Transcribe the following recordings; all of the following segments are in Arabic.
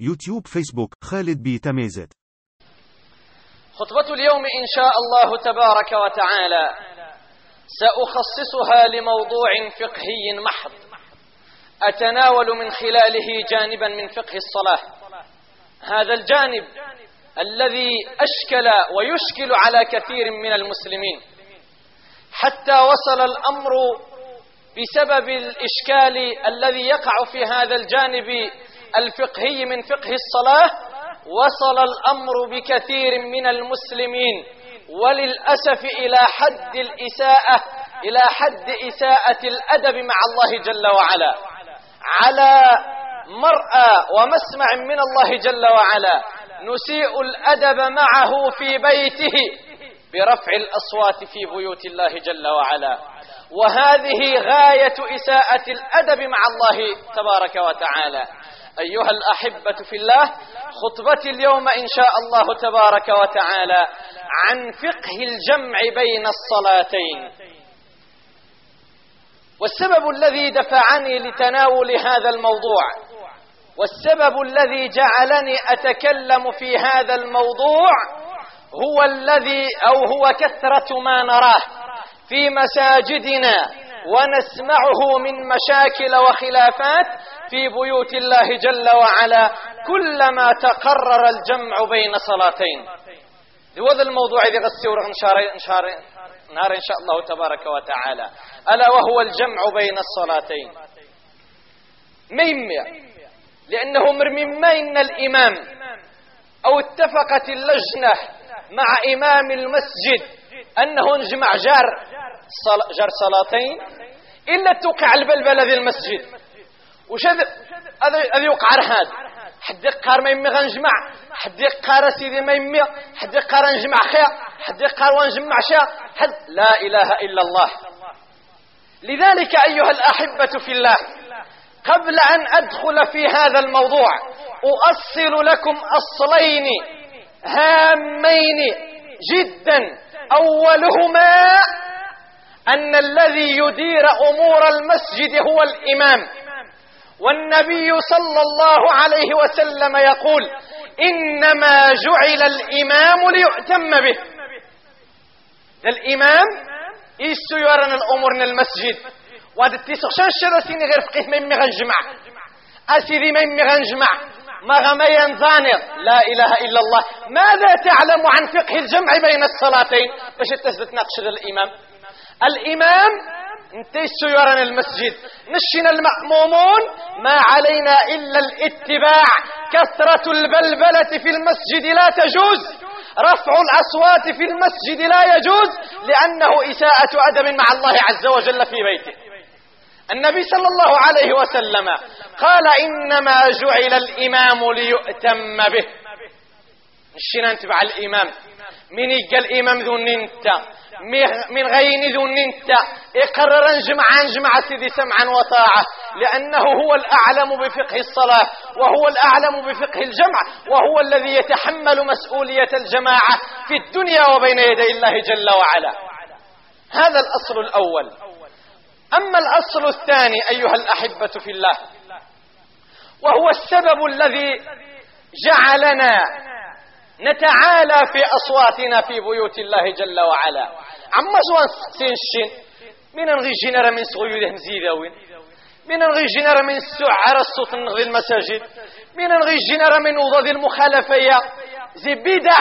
يوتيوب فيسبوك خالد بي تميزت. خطبة اليوم إن شاء الله تبارك وتعالى سأخصصها لموضوع فقهي محض أتناول من خلاله جانبا من فقه الصلاة. هذا الجانب الذي أشكل ويشكل على كثير من المسلمين. حتى وصل الأمر بسبب الإشكال الذي يقع في هذا الجانب الفقهي من فقه الصلاة وصل الأمر بكثير من المسلمين. وللأسف إلى حد الإساءة إلى حد إساءة الأدب مع الله جل وعلا. على مرأى ومسمع من الله جل وعلا نسيء الأدب معه في بيته برفع الأصوات في بيوت الله جل وعلا. وهذه غاية إساءة الأدب مع الله تبارك وتعالى. أيها الأحبة في الله خطبتي اليوم إن شاء الله تبارك وتعالى عن فقه الجمع بين الصلاتين. والسبب الذي دفعني لتناول هذا الموضوع والسبب الذي جعلني أتكلم في هذا الموضوع هو الذي أو هو كثرة ما نراه في مساجدنا ونسمعه من مشاكل وخلافات في بيوت الله جل وعلا كلما تقرر الجمع بين صلاتين. هذا الموضوع الذي غسيور انشار نار إن شاء الله تبارك وتعالى. ألا وهو الجمع بين الصلاتين. ميمية. لأنه مما إن الإمام. أو اتفقت اللجنة مع إمام المسجد أنه نجمع جار. جار صلاتين إلا توقع البلبلة ذي المسجد. وش هذا؟ يوقع هذا. حد يقار ما يمي غنجمع. حد يقار سيدي ما يمي. حد يقار نجمع خير حد يقار ونجمع شيء حد لا إله إلا الله. لذلك أيها الأحبة في الله قبل أن أدخل في هذا الموضوع أؤصل لكم أصلين هامين جدا. أولهما أن الذي يدير أمور المسجد هو الإمام. والنبي صلى الله عليه وسلم يقول إنما جعل الإمام ليؤتم به. الإمام إيسو يورن الأمور من المسجد. وهذا التسخشان الشرسيني غير فقيه ما يمي غنجمع. أسيدي ما يمي غنجمع. ما غميا زانر لا إله إلا الله. ماذا تعلم عن فقه الجمع بين الصلاتين؟ باش تثبت نقش الإمام. الإمام انتيسو يرن المسجد. نشنا المأمومون ما علينا إلا الاتباع. كثرة البلبلة في المسجد لا تجوز. رفع الأصوات في المسجد لا يجوز. لأنه إساءة أدب مع الله عز وجل في بيته. النبي صلى الله عليه وسلم قال إنما جعل الإمام ليؤتم به. الشنا نتبع الإمام. من يقى الإمام ذو ننتا من غين ذو ننتا يقرر نجمع نجمع سيدي سمعا وطاعة. لأنه هو الأعلم بفقه الصلاة وهو الأعلم بفقه الجمع وهو الذي يتحمل مسؤولية الجماعة في الدنيا وبين يدي الله جل وعلا. هذا الأصل الأول. أما الأصل الثاني أيها الأحبة في الله وهو السبب الذي جعلنا نتعالى في أصواتنا في بيوت الله جل وعلا. عما زوان سين من نغي جنر من صغيره مزيداوين من نغي جنر من سعر الصوت نغي المساجد. من نغي جنر من وضد المخالفية. زي بدع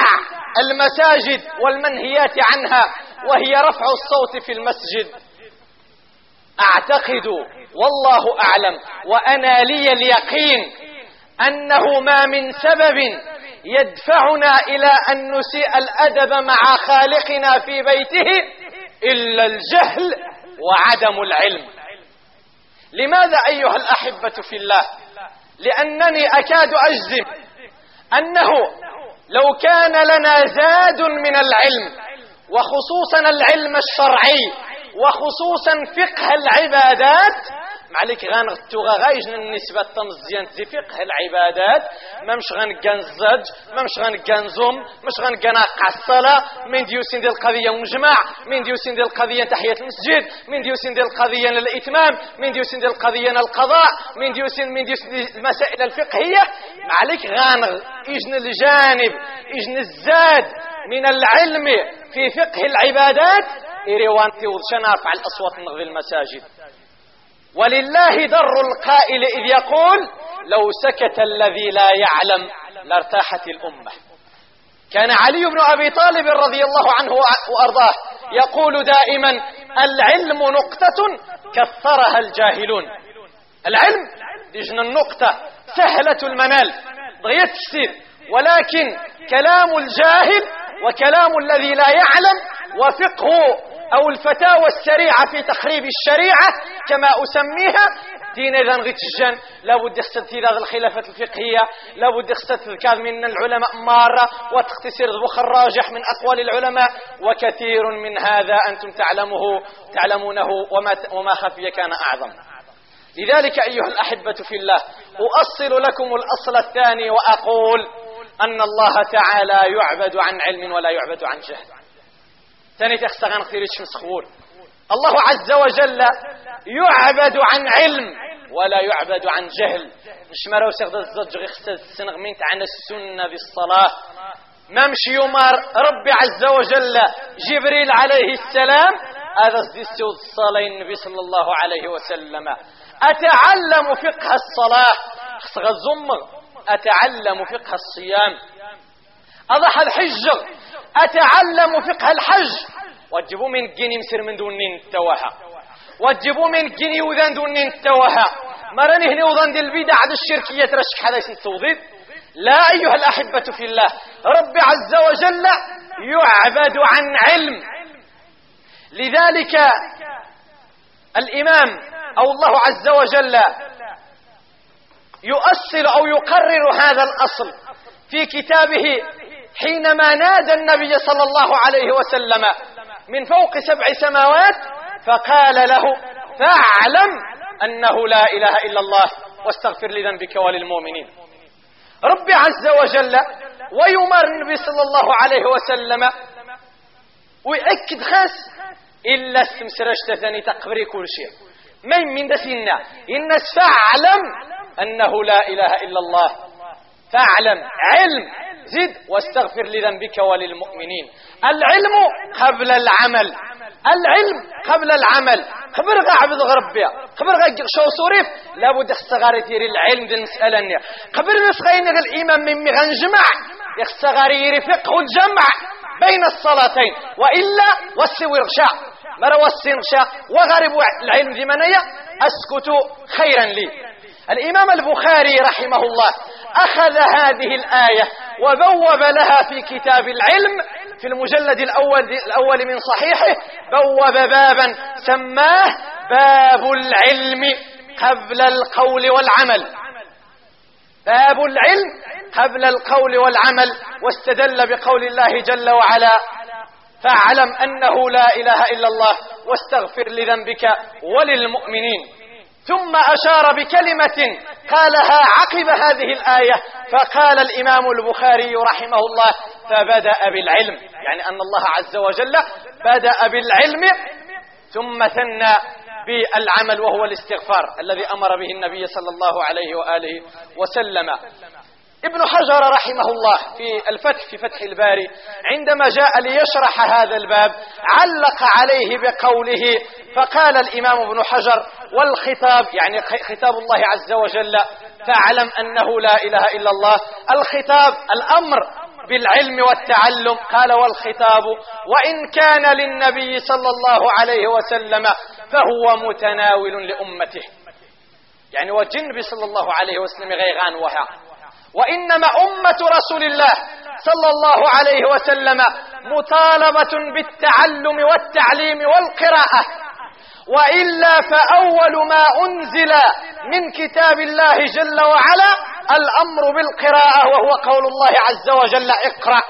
المساجد والمنهيات عنها وهي رفع الصوت في المسجد. أعتقد والله أعلم وأنا لي اليقين أنه ما من سبب يدفعنا إلى أن نسيء الأدب مع خالقنا في بيته إلا الجهل وعدم العلم. لماذا أيها الأحبة في الله؟ لأنني أكاد أجزم أنه لو كان لنا زاد من العلم وخصوصا العلم الشرعي وخصوصا فقه العبادات معليك غنغتو غايجن النسبة تمزيان في فقه العبادات. ما مش غنقان الزج ما مش غنقان زوم مش غنقان الصلاة من ديوسين ديال القضية مجمع من ديوسين ديال القضية تحية المسجد من ديوسين ديال القضية الإتمام من ديوسين ديال القضية القضاء من ديوسين من ديوسين المسائل الفقهية. معليك غانغ إجن الجانب إجن الزاد من العلم في فقه العبادات. إيريوانتي وشنا رفع الأصوات من المساجد. ولله در القائل إذ يقول لو سكت الذي لا يعلم لارتاحت الأمة. كان علي بن أبي طالب رضي الله عنه وأرضاه يقول دائما العلم نقطة كثرها الجاهلون. العلم ديجنا النقطة سهلة المنال ضيت كثير ولكن كلام الجاهل وكلام الذي لا يعلم وفقه أو الفتاوى السريعة في تخريب الشريعة كما أسميها دين إذا غيتجن لابد يخصد هذا الخلافة الفقهية لابد يخصد الكاذ من العلماء مارة وتختصر البخ الراجح من أقوال العلماء. وكثير من هذا أنتم تعلمه تعلمونه وما, وما خفي كان أعظم. لذلك أيها الأحبة في الله أؤصل لكم الأصل الثاني وأقول أن الله تعالى يعبد عن علم ولا يعبد عن جهل. ثاني تخسغان خيريش مسخور الله عز وجل يعبد عن علم ولا يعبد عن جهل. مش مرة وسيغد الزج غيخسد السنغ من عن السنة بالصلاة. ما مش يمر ربي عز وجل جبريل عليه السلام. هذا سديستو الصلاة النبي صلى الله عليه وسلم. أتعلم فقه الصلاة. خسغ الزمغ أتعلم فقه الصيام. أضح الحج أتعلم فقه الحج. وجبوا من الجني مسر من دون التوها وجبوا من الجني وذن دون التوها مرني هنا وذن دي البدع عد الشركية ترشك هذا التوضيب لا أيها الأحبة في الله. رب عز وجل يعبد عن علم. لذلك الإمام أو الله عز وجل يؤصل أو يقرر هذا الأصل في كتابه حينما نادى النبي صلى الله عليه وسلم من فوق سبع سماوات فقال له فاعلم أنه لا إله إلا الله واستغفر لذنبك وللمؤمنين. رب عز وجل ويمر النبي صلى الله عليه وسلم ويأكد خاص إلا استمسرشت ثاني تقبري كل شيء. من من دسنا إن فاعلم أنه لا إله إلا الله. فاعلم علم. زد واستغفر لذنبك وللمؤمنين. العلم قبل العمل. العلم قبل العمل. خبر غا عبد غربيا خبر غا شو صوريف. لابد يدير العلم دي المسألة خبر نسخين الإمام من مغنجمع يخصغار يري فقه الجمع بين الصلاتين. وإلا وسوي رشاء مرة وسي رشاء وغرب العلم دي منيا أسكت خيرا لي. الإمام البخاري رحمه الله أخذ هذه الآية وبوب لها في كتاب العلم في المجلد الأول, الأول من صحيحه بوب بابا سماه باب العلم قبل القول والعمل. باب العلم قبل القول والعمل واستدل بقول الله جل وعلا فاعلم أنه لا إله إلا الله واستغفر لذنبك وللمؤمنين. ثم أشار بكلمة قالها عقب هذه الآية فقال الإمام البخاري رحمه الله فبدأ بالعلم يعني أن الله عز وجل بدأ بالعلم ثم ثنى بالعمل وهو الاستغفار الذي أمر به النبي صلى الله عليه وآله وسلم. ابن حجر رحمه الله في الفتح في فتح الباري عندما جاء ليشرح هذا الباب علق عليه بقوله فقال الإمام ابن حجر والخطاب يعني خطاب الله عز وجل فاعلم أنه لا إله إلا الله. الخطاب الأمر بالعلم والتعلم قال والخطاب وإن كان للنبي صلى الله عليه وسلم فهو متناول لأمته. يعني وجنبي صلى الله عليه وسلم غيغان وها. وإنما أمة رسول الله صلى الله عليه وسلم مطالبة بالتعلم والتعليم والقراءة. وإلا فأول ما أنزل من كتاب الله جل وعلا الأمر بالقراءة وهو قول الله عز وجل اقرأ.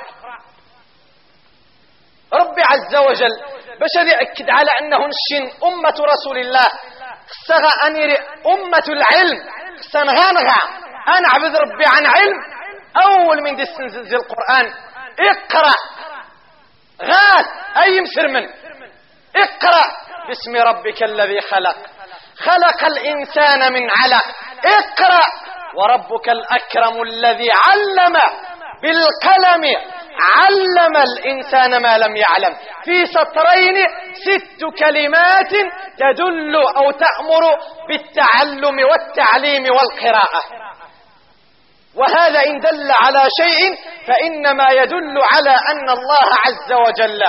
رب عز وجل باش يأكد على أنه نشن أمة رسول الله. سغى أنير أمة العلم. سنغانغا. أنا عبد ربي عن علم. أول من دي القرآن. اقرأ. غاث أي مسر من؟ اقرأ. باسم ربك الذي خلق. خلق الإنسان من علق. اقرأ. وربك الأكرم الذي علم. بالقلم علم الإنسان ما لم يعلم. في سطرين ست كلمات تدل أو تأمر بالتعلم والتعليم والقراءة. وهذا إن دل على شيء فإنما يدل على أن الله عز وجل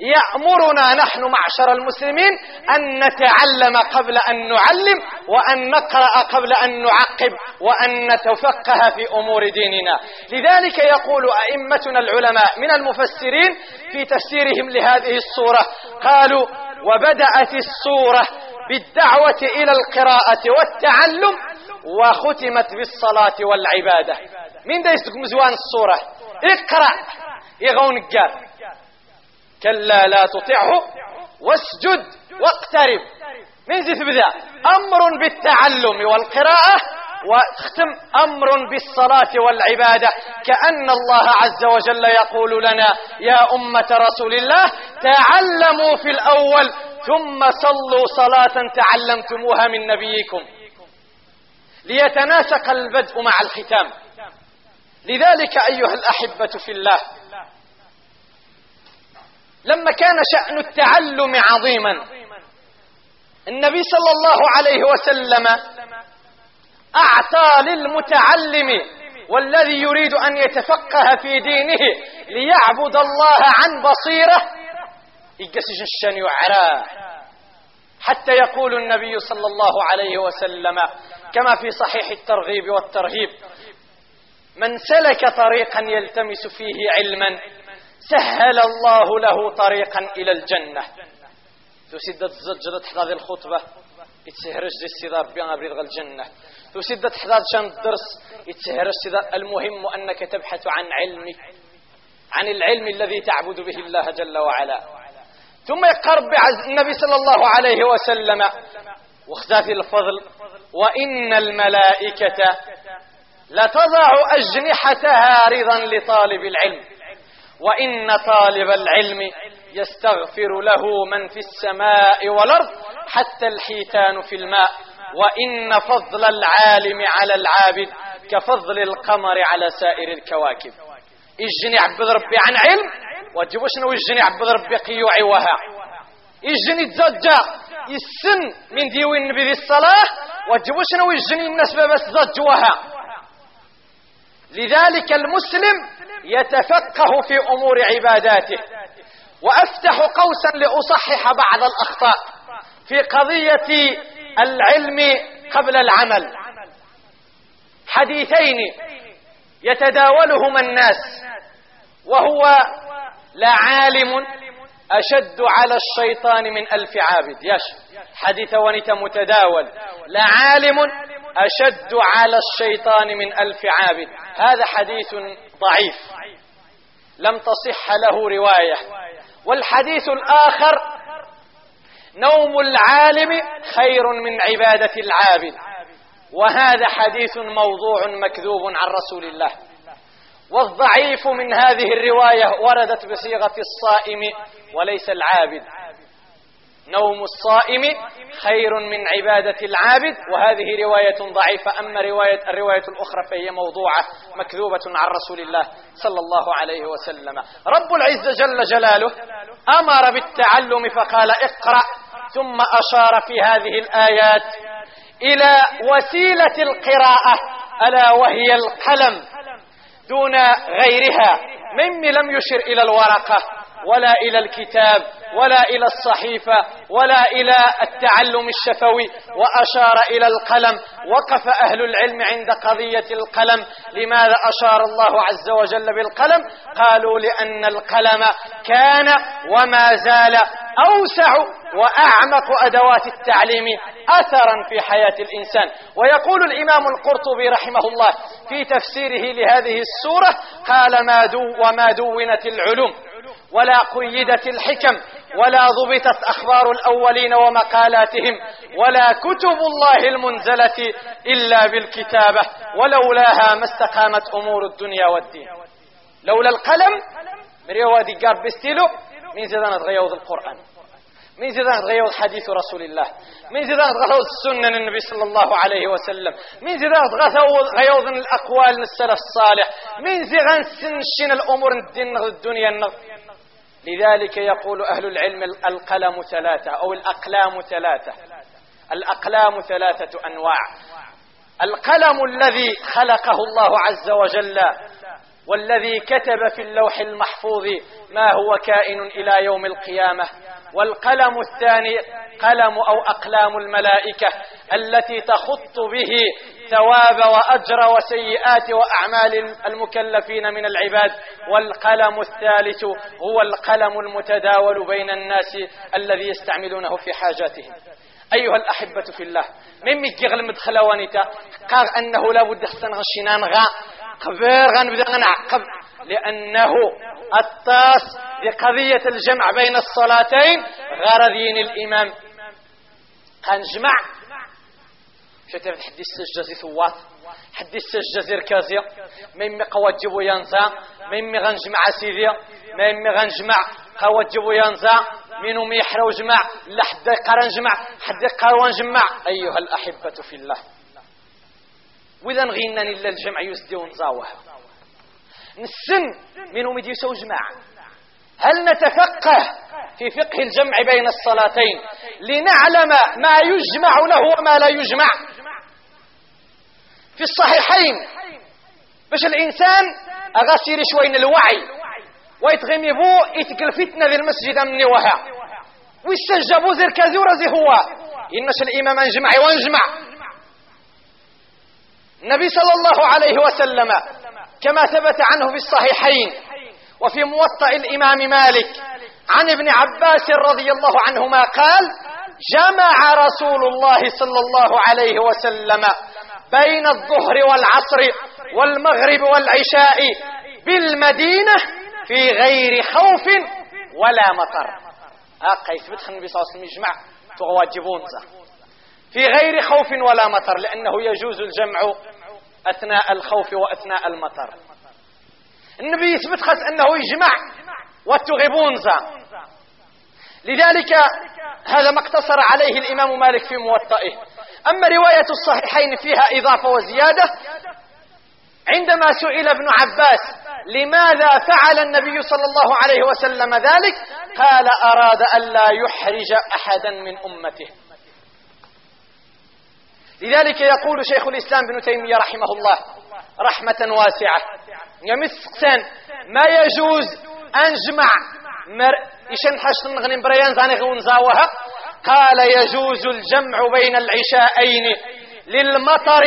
يأمرنا نحن معشر المسلمين أن نتعلم قبل أن نعلم وأن نقرأ قبل أن نعقب وأن نتفقه في أمور ديننا. لذلك يقول أئمتنا العلماء من المفسرين في تفسيرهم لهذه الصورة قالوا وبدأت الصورة بالدعوة إلى القراءة والتعلم وختمت بالصلاة والعبادة. من دا يسلك مزوان الصورة؟ اقرأ يغون الجار كلا لا تطعه واسجد واقترب. من زي تبدا أمر بالتعلم والقراءة وتختم أمر بالصلاة والعبادة. كأن الله عز وجل يقول لنا يا أمة رسول الله تعلموا في الأول ثم صلوا صلاة تعلمتموها من نبيكم. ليتناسق البدء مع الختام. لذلك أيها الأحبة في الله لما كان شأن التعلم عظيما. النبي صلى الله عليه وسلم أعطى للمتعلم والذي يريد أن يتفقه في دينه ليعبد الله عن بصيرة. يقسج الشن يعراه حتى يقول النبي صلى الله عليه وسلم كما في صحيح الترغيب والترهيب من سلك طريقا يلتمس فيه علما سهل الله له طريقا إلى الجنة. تسد الزجرة هذه الخطبة يتسهرج دي السيدة ربي أبريد الجنة. تسد تحضر شان الدرس يتسهرج المهم أنك تبحث عن علمك عن العلم الذي تعبد به الله جل وعلا. ثم يقرب النبي صلى الله عليه وسلم واختاف الفضل وإن الملائكة لتضع أجنحتها رضا لطالب العلم. وإن طالب العلم يستغفر له من في السماء والأرض حتى الحيتان في الماء. وإن فضل العالم على العابد كفضل القمر على سائر الكواكب. إجني عبد ربي عن علم. وجبوا شنو إجني عبد ربي قيوعي وها إجني تزجى السن من ديوين النبي الصلاة. وجبوا شنو إجني الناس بس زجوها لذلك المسلم يتفقه في أمور عباداته. وأفتح قوسا لأصحح بعض الأخطاء في قضية العلم قبل العمل. حديثين يتداولهما الناس وهو لعالم أشد على الشيطان من ألف عابد. يش حديث ونت متداول. لعالم أشد على الشيطان من ألف عابد هذا حديث ضعيف. لم تصح له رواية. والحديث الآخر نوم العالم خير من عبادة العابد وهذا حديث موضوع مكذوب عن رسول الله. والضعيف من هذه الرواية وردت بصيغة الصائم وليس العابد. نوم الصائم خير من عبادة العابد. وهذه رواية ضعيفة. أما رواية الرواية الأخرى فهي موضوعة مكذوبة عن رسول الله صلى الله عليه وسلم. رب العزة جل جلاله أمر بالتعلم فقال اقرأ ثم أشار في هذه الآيات إلى وسيلة القراءة ألا وهي القلم دون غيرها. مما لم يشر إلى الورقة. ولا إلى الكتاب ولا إلى الصحيفة ولا إلى التعلم الشفوي وأشار إلى القلم وقف أهل العلم عند قضية القلم. لماذا أشار الله عز وجل بالقلم؟ قالوا لأن القلم كان وما زال أوسع وأعمق أدوات التعليم أثرا في حياة الإنسان. ويقول الإمام القرطبي رحمه الله في تفسيره لهذه السورة قال ما دو وما دونت العلوم ولا قيدت الحكم ولا ضبطت أخبار الأولين ومقالاتهم ولا كتب الله المنزلة إلا بالكتابة ولولاها ما استقامت أمور الدنيا والدين. لولا القلم مريوا دي قاب بستيلو من زدان تغيوض القرآن. من زدان تغيوض حديث رسول الله. من زدان تغيوض السنة النبي صلى الله عليه وسلم. من زدان تغيوض الأقوال السلف الصالح. من زدان سنشين الأمور الدين الدنيا لذلك يقول أهل العلم القلم ثلاثة أو الأقلام ثلاثة. الأقلام ثلاثة أنواع. القلم الذي خلقه الله عز وجل والذي كتب في اللوح المحفوظ ما هو كائن إلى يوم القيامة. والقلم الثاني قلم أو أقلام الملائكة التي تخط به ثواب وأجر وسيئات وأعمال المكلفين من العباد. والقلم الثالث هو القلم المتداول بين الناس الذي يستعملونه في حاجاتهم. أيها الأحبة في الله من ميكي مدخل ونتا قال أنه لابد حسن غشينا غا قبير غنبدا غنعقب لأنه الطاس لقضية الجمع بين الصلاتين غرضين الإمام. قنجمع شتي حدي السجة ثوات. حدي السجة ركازية. ميمي قواجبو ينزا ميمي غنجمع سيديا ميمي غنجمع قواجبو ينزا منو ميحرو جمع؟ لحد قرن جمع. حد قروان جمع. أيها الأحبة في الله. وإذا نغينا إلا الجمع يسدي ونزاوه. نسن منو مدي يسو جمع هل نتفقه في فقه الجمع بين الصلاتين لنعلم ما يجمع له وما لا يجمع؟ في الصحيحين باش الإنسان أغسير شوين الوعي ويتغمي بو يتقل فتنة ذي المسجد من وها ويستجابو زير كازي ورزي هو. إنش الإمام انجمع وانجمع النبي صلى الله عليه وسلم كما ثبت عنه في الصحيحين وفي موطأ الإمام مالك عن ابن عباس رضي الله عنهما قال جمع رسول الله صلى الله عليه وسلم بين الظهر والعصر والمغرب والعشاء بالمدينة في غير خوف ولا مطر. هكا يثبت النبي صلى الله عليه وسلم يجمع تغواجبون في غير خوف ولا مطر لأنه يجوز الجمع أثناء الخوف وأثناء المطر. النبي يثبت خاص أنه يجمع وتغبونزا لذلك هذا ما اقتصر عليه الإمام مالك في موطئه. أما رواية الصحيحين فيها إضافة وزيادة عندما سئل ابن عباس لماذا فعل النبي صلى الله عليه وسلم ذلك؟ قال أراد ألا يحرج أحدا من أمته. لذلك يقول شيخ الإسلام بن تيمية رحمه الله رحمة واسعة. يمسكسن ما يجوز أنجمع مر إشن حشن نغنم بريان زاني غون زاوها؟ قال يجوز الجمع بين العشاءين للمطر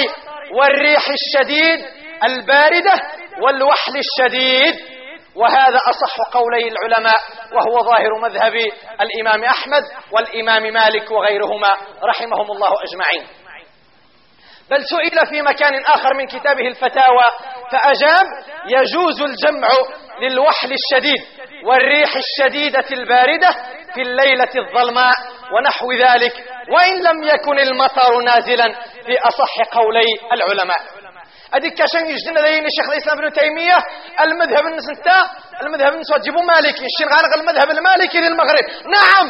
والريح الشديد الباردة والوحل الشديد. وهذا أصح قولي العلماء وهو ظاهر مذهب الإمام أحمد والإمام مالك وغيرهما رحمهم الله أجمعين. بل سئل في مكان آخر من كتابه الفتاوى فأجاب يجوز الجمع للوحل الشديد والريح الشديدة الباردة في الليلة الظلماء ونحو ذلك وإن لم يكن المطر نازلا في أصح قولي العلماء. أديك كاشان يجدنا لين الشيخ الإسلام ابن تيمية؟ المذهب النسنتا المذهب النسوة جيبوا مالكي الشيخ غارق المذهب المالكي للمغرب. نعم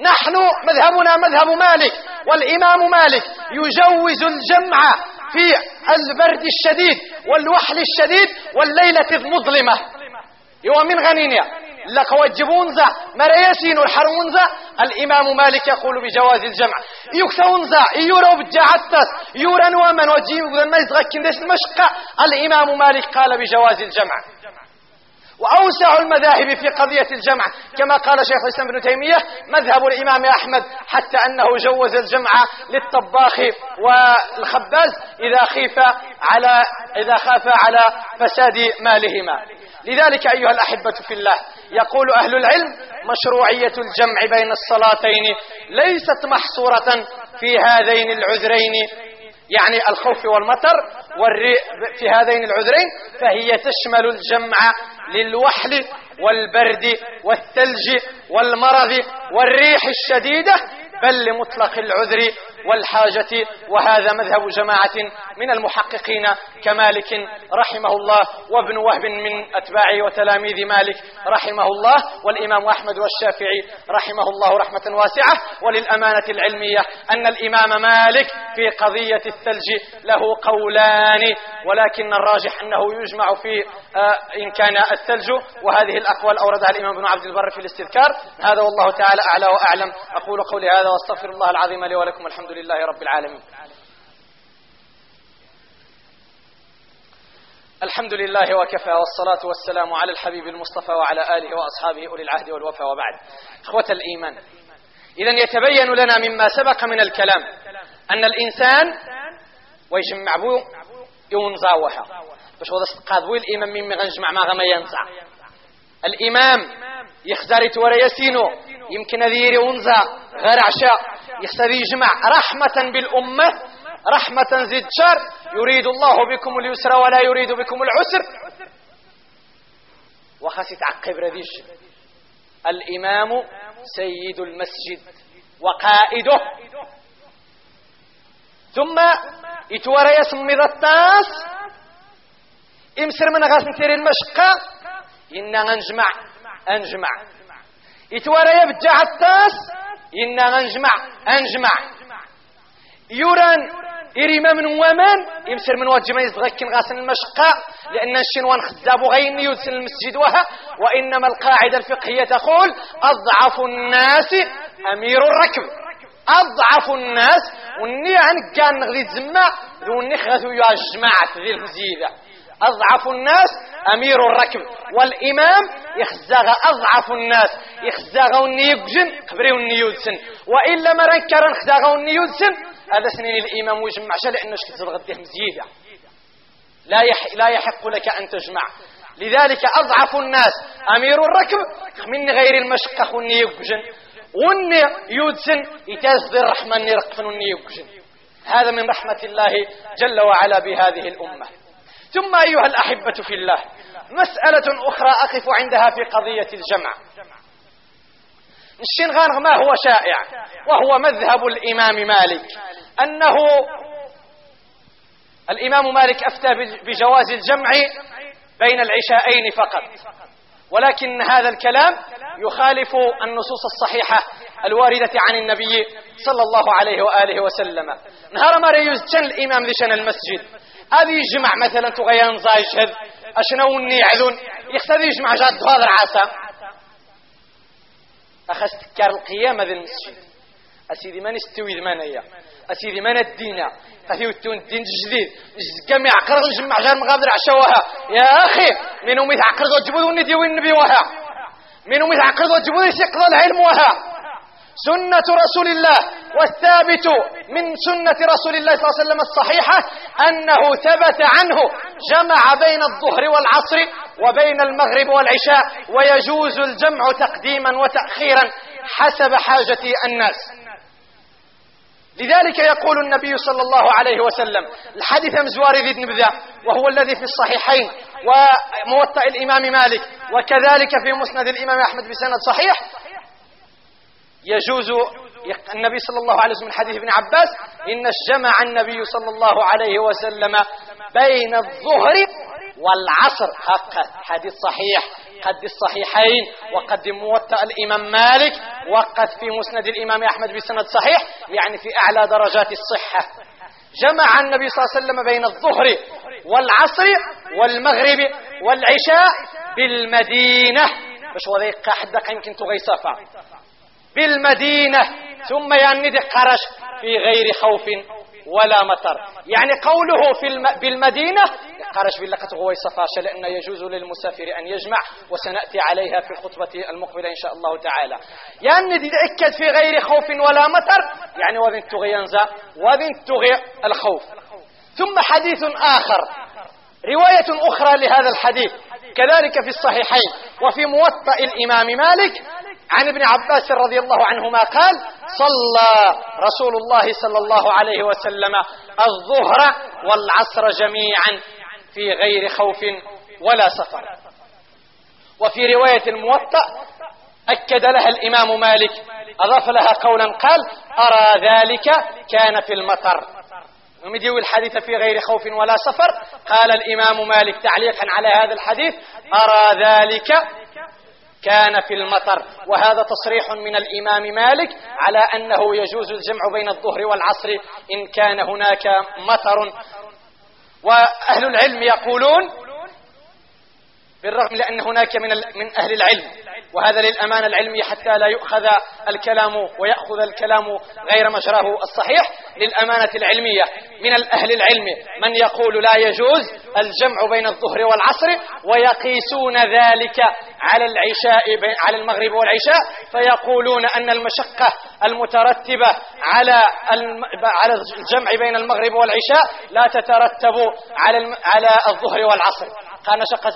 نحن مذهبنا مذهب مالك والإمام مالك يجوز الجمع في البرد الشديد والوحل الشديد والليلة المظلمة. هو من غنينيا. لك وجبونزا. مريسين الحرونزا. الإمام مالك يقول بجواز الجمع. يكسونزا يورو بجعتس يورا ومن وجيم ما يزغكين المشقة. الإمام مالك قال بجواز الجمع. وأوسع المذاهب في قضية الجمع. كما قال شيخ الإسلام ابن تيمية مذهب الإمام أحمد حتى أنه جوز الجمع للطباخ والخباز إذا خيف على إذا خاف على فساد مالهما. لذلك أيها الأحبة في الله يقول أهل العلم مشروعية الجمع بين الصلاتين ليست محصورة في هذين العذرين. يعني الخوف والمطر في هذين العذرين فهي تشمل الجمع للوحل والبرد والثلج والمرض والريح الشديدة بل لمطلق العذر والحاجة وهذا مذهب جماعة من المحققين كمالك رحمه الله وابن وهب من أتباعه وتلاميذ مالك رحمه الله والإمام أحمد والشافعي رحمه الله رحمة واسعة وللأمانة العلمية أن الإمام مالك في قضية الثلج له قولان ولكن الراجح أنه يجمع في آه، إن كان الثلج وهذه الأقوال أوردها الإمام ابن عبد البر في الاستذكار. هذا والله تعالى أعلى وأعلم. أقول قولي هذا وأستغفر الله العظيم لي ولكم الحمد لله رب العالمين. الحمد لله وكفى والصلاة والسلام على الحبيب المصطفى وعلى آله وأصحابه أولي العهد والوفا وبعد. إخوة الإيمان إذا يتبين لنا مما سبق من الكلام أن الإنسان ويجمع بو يونزاوها باش هذا قاضوي الإمام مما غنجمع ما غما ينزع. الإمام يخزاري تورا يسينو يمكن هذه ونزا غير عشاء. يخسر يجمع رحمة بالأمة رحمة زد شر يريد الله بكم اليسر ولا يريد بكم العسر. وخاصة تعقب رديش الإمام سيد المسجد وقائده. ثم يتورى يسمي التاس امسر من غاس نتير المشقة إنا نجمع أنجمع يتورى يبجع التاس. إنا نجمع أنجمع. يوران إريما من ومان يمسر من وجه ما يزغكن غاسن المشقة لأن الشنوان خزاب غين يوسن المسجد وها وإنما القاعدة الفقهية تقول أضعف الناس أمير الركب. أضعف الناس وني عن كان نغذي تزمع وني خذوا يجمع ذي المزيدة أضعف الناس أمير الركب والإمام يخزاغ أضعف الناس. يخزاغ ونيبجن قبري ونيودسن وإلا ما رنكر خزاغ ونيودسن هذا سنين الإمام ويجمع لأنه شكتب غديه مزيدة لا, يح لا يحق لك أن تجمع. لذلك أضعف الناس أمير الركب من غير المشقة ونيبجن وني يودسن يتازد الرحمن يرقفن ونيبجن هذا من رحمة الله جل وعلا بهذه الأمة. ثم أيها الأحبة في الله مسألة أخرى أقف عندها في قضية الجمع. الشنغان ما هو شائع وهو مذهب الإمام مالك. أنه الإمام مالك أفتى بجواز الجمع بين العشاءين فقط. ولكن هذا الكلام يخالف النصوص الصحيحة الواردة عن النبي صلى الله عليه وآله وسلم. نهار ما يزجن الإمام ذي المسجد. هذه يجمع مثلا تغيان زايشهد أشنو يعذون يختار يجمع جاد هذا العصا أخذت كار القيامة ذي المسجد. أسيدي من استوي ذمانية أسيدي من الدين؟ قثيو التون الدين الجديد. جميع عقرض نجمع جار مغادر عشوها يا أخي منهم يتعقرض وجبوذ وني وين النبي وها منهم يتعقرض وجبوذ يسيقظ العلم وها. سنة رسول الله والثابت من سنة رسول الله صلى الله عليه وسلم الصحيحة أنه ثبت عنه جمع بين الظهر والعصر وبين المغرب والعشاء ويجوز الجمع تقديما وتأخيرا حسب حاجة الناس. لذلك يقول النبي صلى الله عليه وسلم الحديث مزوار ذي نبذا وهو الذي في الصحيحين وموطأ الإمام مالك وكذلك في مسند الإمام أحمد بسند صحيح يجوز النبي صلى الله عليه وسلم من حديث ابن عباس إن الجمع النبي صلى الله عليه وسلم بين الظهر والعصر. حق حديث صحيح. قد الصحيحين وقد موطأ الإمام مالك وقد في مسند الإمام أحمد بسند صحيح يعني في أعلى درجات الصحة. جمع النبي صلى الله عليه وسلم بين الظهر والعصر والمغرب والعشاء بالمدينة. باش وذيق حدك يمكن تغيصفا بالمدينة ثم يندي قرش في غير خوف ولا مطر. يعني قوله في الم... بالمدينة قرش باللقة غوي صفاشة لأن يجوز للمسافر أن يجمع وسنأتي عليها في الخطبة المقبلة إن شاء الله تعالى. يعني دي أكد في غير خوف ولا مطر يعني وذن تغي ينزى وذن تغي الخوف. ثم حديث آخر رواية أخرى لهذا الحديث كذلك في الصحيحين وفي موطأ الإمام مالك عن ابن عباس رضي الله عنهما قال صلى رسول الله صلى الله عليه وسلم الظهر والعصر جميعا في غير خوف ولا سفر. وفي رواية الموطأ أكد لها الإمام مالك أضاف لها قولا قال أرى ذلك كان في المطر. ومديو الحديث في غير خوف ولا سفر. قال الإمام مالك تعليقا على هذا الحديث أرى ذلك كان في المطر. وهذا تصريح من الإمام مالك على أنه يجوز الجمع بين الظهر والعصر إن كان هناك مطر. وأهل العلم يقولون بالرغم لأن هناك من, من أهل العلم. وهذا للأمانة العلمية حتى لا يؤخذ الكلام ويأخذ الكلام غير مجراه الصحيح للأمانة العلمية. من الأهل العلم من يقول لا يجوز الجمع بين الظهر والعصر ويقيسون ذلك على العشاء على المغرب والعشاء فيقولون أن المشقة المترتبة على على الجمع بين المغرب والعشاء لا تترتب على على الظهر والعصر. قال شقة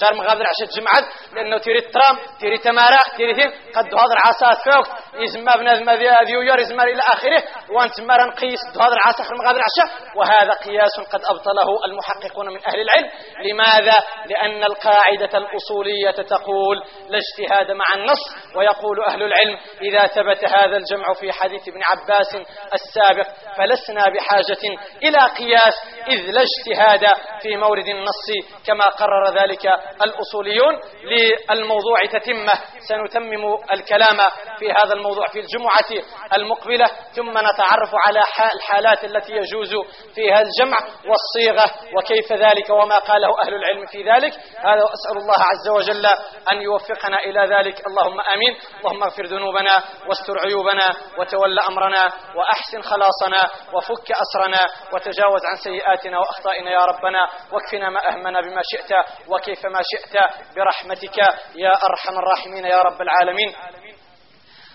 جار مغادر عشاء الجمعة لأنه تيري الترام تيري تمارا تيري ثين قد هذا العصا فوق يزما بنادم ذي يور يزما إلى آخره وأنت مرا نقيس هذا العصا خير مغادر عشاء وهذا قياس قد أبطله المحققون من أهل العلم لماذا؟ لأن القاعدة الأصولية تقول لا اجتهاد مع النص ويقول أهل العلم إذا ثبت هذا الجمع في حديث ابن عباس السابق فلسنا بحاجة إلى قياس إذ لا اجتهاد في مورد النص كما قرر ذلك الأصوليون للموضوع تتمة. سنتمم الكلام في هذا الموضوع في الجمعة المقبلة ثم نتعرف على الحالات التي يجوز فيها الجمع والصيغة وكيف ذلك وما قاله أهل العلم في ذلك. هذا وأسأل الله عز وجل أن يوفقنا إلى ذلك. اللهم آمين. اللهم اغفر ذنوبنا واستر عيوبنا وتول أمرنا وأحسن خلاصنا وفك أسرنا وتجاوز عن سيئاتنا وأخطائنا يا ربنا. واكفنا ما أهمنا بما شئت وكيف ما شئت برحمتك يا أرحم الراحمين يا رب العالمين.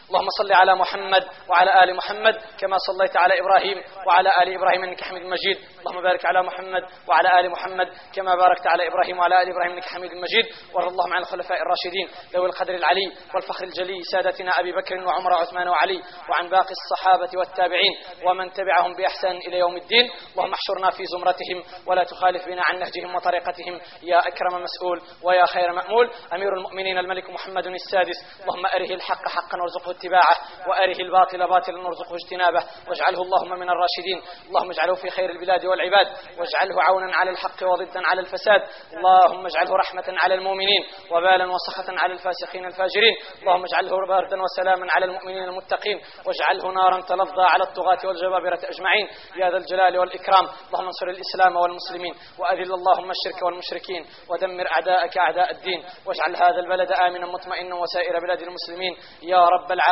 اللهم صل على محمد وعلى آل محمد كما صليت على إبراهيم وعلى آل إبراهيم إنك حميد مجيد. اللهم بارك على محمد وعلى آل محمد كما باركت على إبراهيم وعلى آل إبراهيم إنك حميد مجيد. وارض اللهم عن الخلفاء الراشدين ذوي القدر العلي والفخر الجلي سادتنا أبي بكر وعمر وعثمان وعلي وعن باقي الصحابة والتابعين ومن تبعهم بإحسان إلى يوم الدين. اللهم احشرنا في زمرتهم ولا تخالف بنا عن نهجهم وطريقتهم. يا أكرم مسؤول ويا خير مأمول. أمير المؤمنين الملك محمد السادس. اللهم أره الحق حقا وارزقه اتباعه وأره الباطل باطلا وارزقه اجتنابه. واجعله اللهم من الراشدين. اللهم اجعله في خير البلاد والعباد. واجعله عونا على الحق وضدا على الفساد. اللهم اجعله رحمة على المؤمنين وبالا وسخطا على الفاسقين الفاجرين. اللهم اجعله بردا وسلاما على المؤمنين المتقين. واجعله نارا تلظى على الطغاة والجبابرة أجمعين. يا ذا الجلال والإكرام. اللهم انصر الإسلام والمسلمين. وأذل اللهم الشرك والمشركين. ودمر أعداءك أعداء الدين. واجعل هذا البلد آمنا مطمئنا وسائر بلاد المسلمين. يا رب العالمين.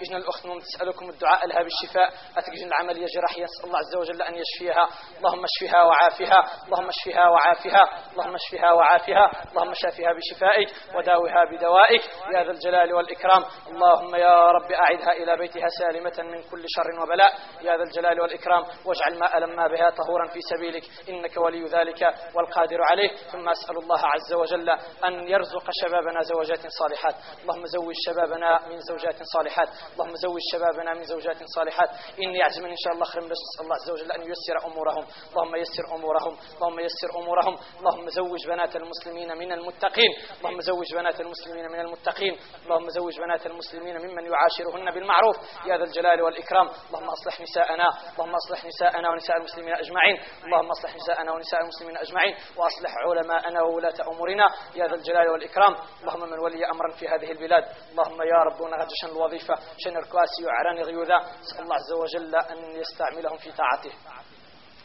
إجنا الأخت تسألكم الدعاء لها بالشفاء أتجن العملية جراحية نسأل الله عز وجل أن يشفيها. اللهم اشفها وعافها. اللهم اشفها وعافها. اللهم اشفها وعافها. اللهم شافها بشفائك وداوها بدوائك. يا ذا الجلال والإكرام. اللهم يا رب أعدها إلى بيتها سالمة من كل شر وبلاء. يا ذا الجلال والإكرام. واجعل ما ألما بها طهورا في سبيلك. إنك ولي ذلك والقادر عليه. ثم أسأل الله عز وجل أن يرزق شبابنا زوجات صالحات. اللهم زوج شبابنا من زوجات صالحات. اللهم زوج شبابنا من زوجات صالحات. إني أعزم إن شاء الله خير بس الله عز وجل أن ييسر أمورهم. اللهم يسر أمورهم. اللهم يسر أمورهم. اللهم زوج بنات المسلمين من المتقين. اللهم زوج بنات المسلمين من المتقين. اللهم زوج بنات المسلمين ممن يعاشرهن بالمعروف. يا ذا الجلال والإكرام. اللهم أصلح نساءنا. اللهم أصلح نساءنا ونساء المسلمين أجمعين. اللهم أصلح نساءنا ونساء المسلمين أجمعين. وأصلح علماءنا وولاة أمورنا. يا ذا الجلال والإكرام. اللهم من ولي أمرا في هذه البلاد. اللهم يا رب ونغجشن الوظيفة شن الكواسي وعراني غيوذا. نسأل الله عز وجل أن يستعملهم في طاعته.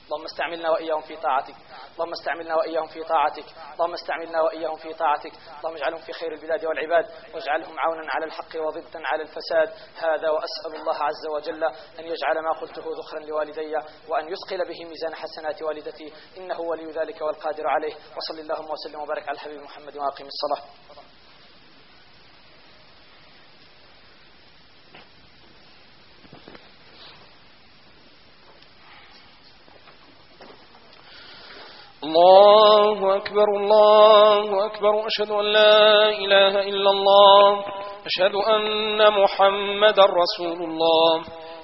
اللهم استعملنا وإياهم في طاعتك. اللهم استعملنا وإياهم في طاعتك. اللهم استعملنا وإياهم في طاعتك. اللهم اجعلهم في خير البلاد والعباد. واجعلهم عونا على الحق وضدا على الفساد. هذا وأسأل الله عز وجل أن يجعل ما قلته ذخرا لوالدي وأن يثقل به ميزان حسنات والدتي. إنه ولي ذلك والقادر عليه. وصل اللهم وسلم وبارك على الحبيب محمد وأقم الصلاة. الله أكبر الله أكبر. أشهد أن لا إله إلا الله. أشهد أن محمد رسول الله.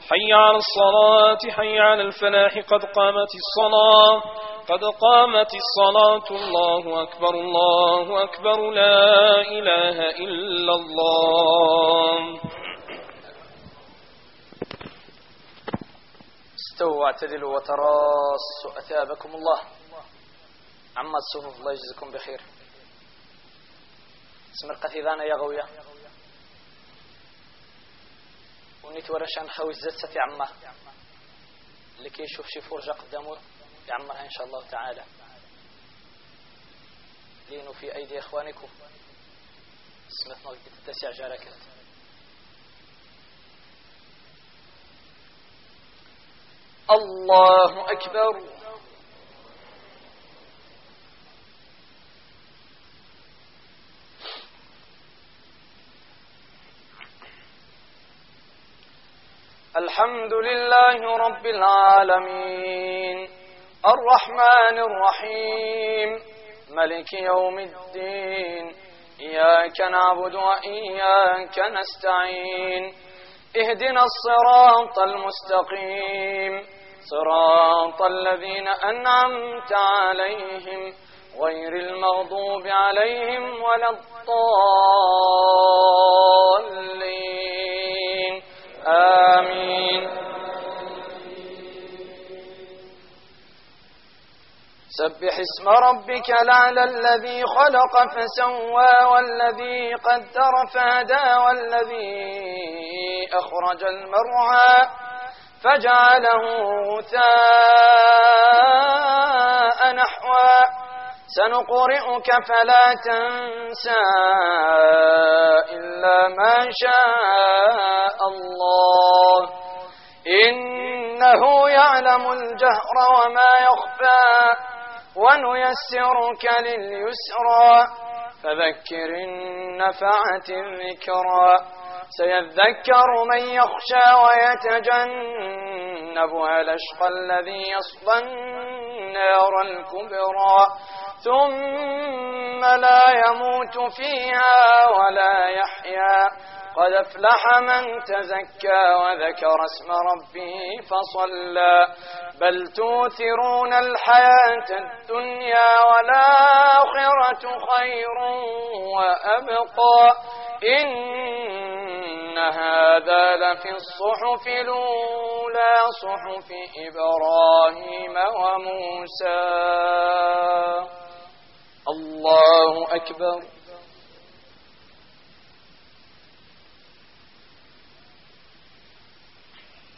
حي على الصلاة حي على الفلاح. قد قامت الصلاة قد قامت الصلاة. الله أكبر الله أكبر. لا إله إلا الله. استووا واعتدلوا وتراصوا. أثابكم الله. عما الصفوف الله يجزيكم بخير. اسم القثيذان يا غوية ونيت ورشان خوي الزتة عمه. لكي يشوف شي فرجة قدامه يعمرها إن شاء الله تعالى. لينوا في أيدي إخوانكم. سمتنا تتسع جاركات الله أكبر. الحمد لله رب العالمين. الرحمن الرحيم. ملك يوم الدين. إياك نعبد وإياك نستعين. اهدنا الصراط المستقيم. صراط الذين أنعمت عليهم غير المغضوب عليهم ولا الضالين. آمين. سبح اسم ربك الأعلى الذي خلق فسوى والذي قدر فهدى والذي أخرج المرعى فجعله غثاء نحوا سنقرئك فلا تنسى إلا ما شاء الله. إنه يعلم الجهر وما يخفى ونيسرك لليسرى. فذكر النفعة الذكرى. سيذكر من يخشى ويتجنبها الأشقى الذي يصلى النار الكبرى. ثم لا يموت فيها ولا يحيا. قد افلح من تزكى وذكر اسم ربه فصلى. بل توثرون الحياة الدنيا والآخرة خير وأبقى. إن هذا لفي الصحف الأولى صحف إبراهيم وموسى. الله أكبر.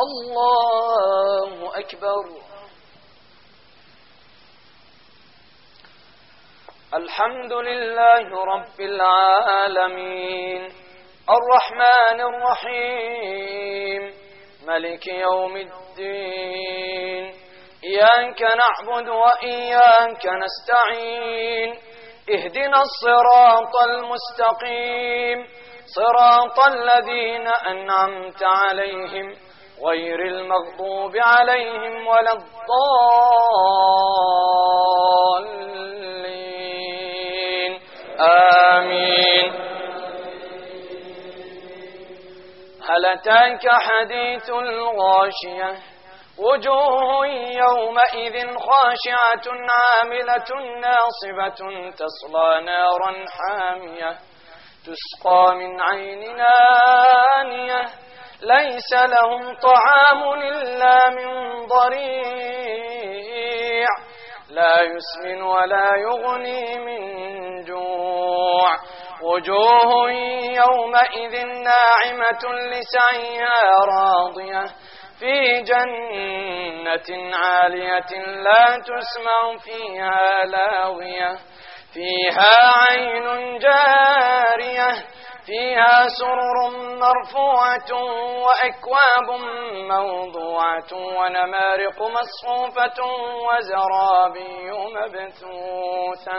الله أكبر. الحمد لله رب العالمين. الرحمن الرحيم. ملك يوم الدين. إياك نعبد وإياك نستعين. اهدنا الصراط المستقيم. صراط الذين أنعمت عليهم. غير المغضوب عليهم ولا الضالين. آمين. هل أتاك حديث الغاشية؟ وجوه يومئذ خاشعة عاملة ناصبة تصلى نارا حامية تسقى من عين آنية ليس لهم طعام إلا من ضريع. لا يسمن ولا يغني من جوع. وجوه يومئذ ناعمة لسعيها راضية. في جنة عالية لا تسمع فيها لاوية. فيها عين جارية. فيها سرر مرفوعة وأكواب موضوعة ونمارق مصفوفة وزرابي مبثوثة.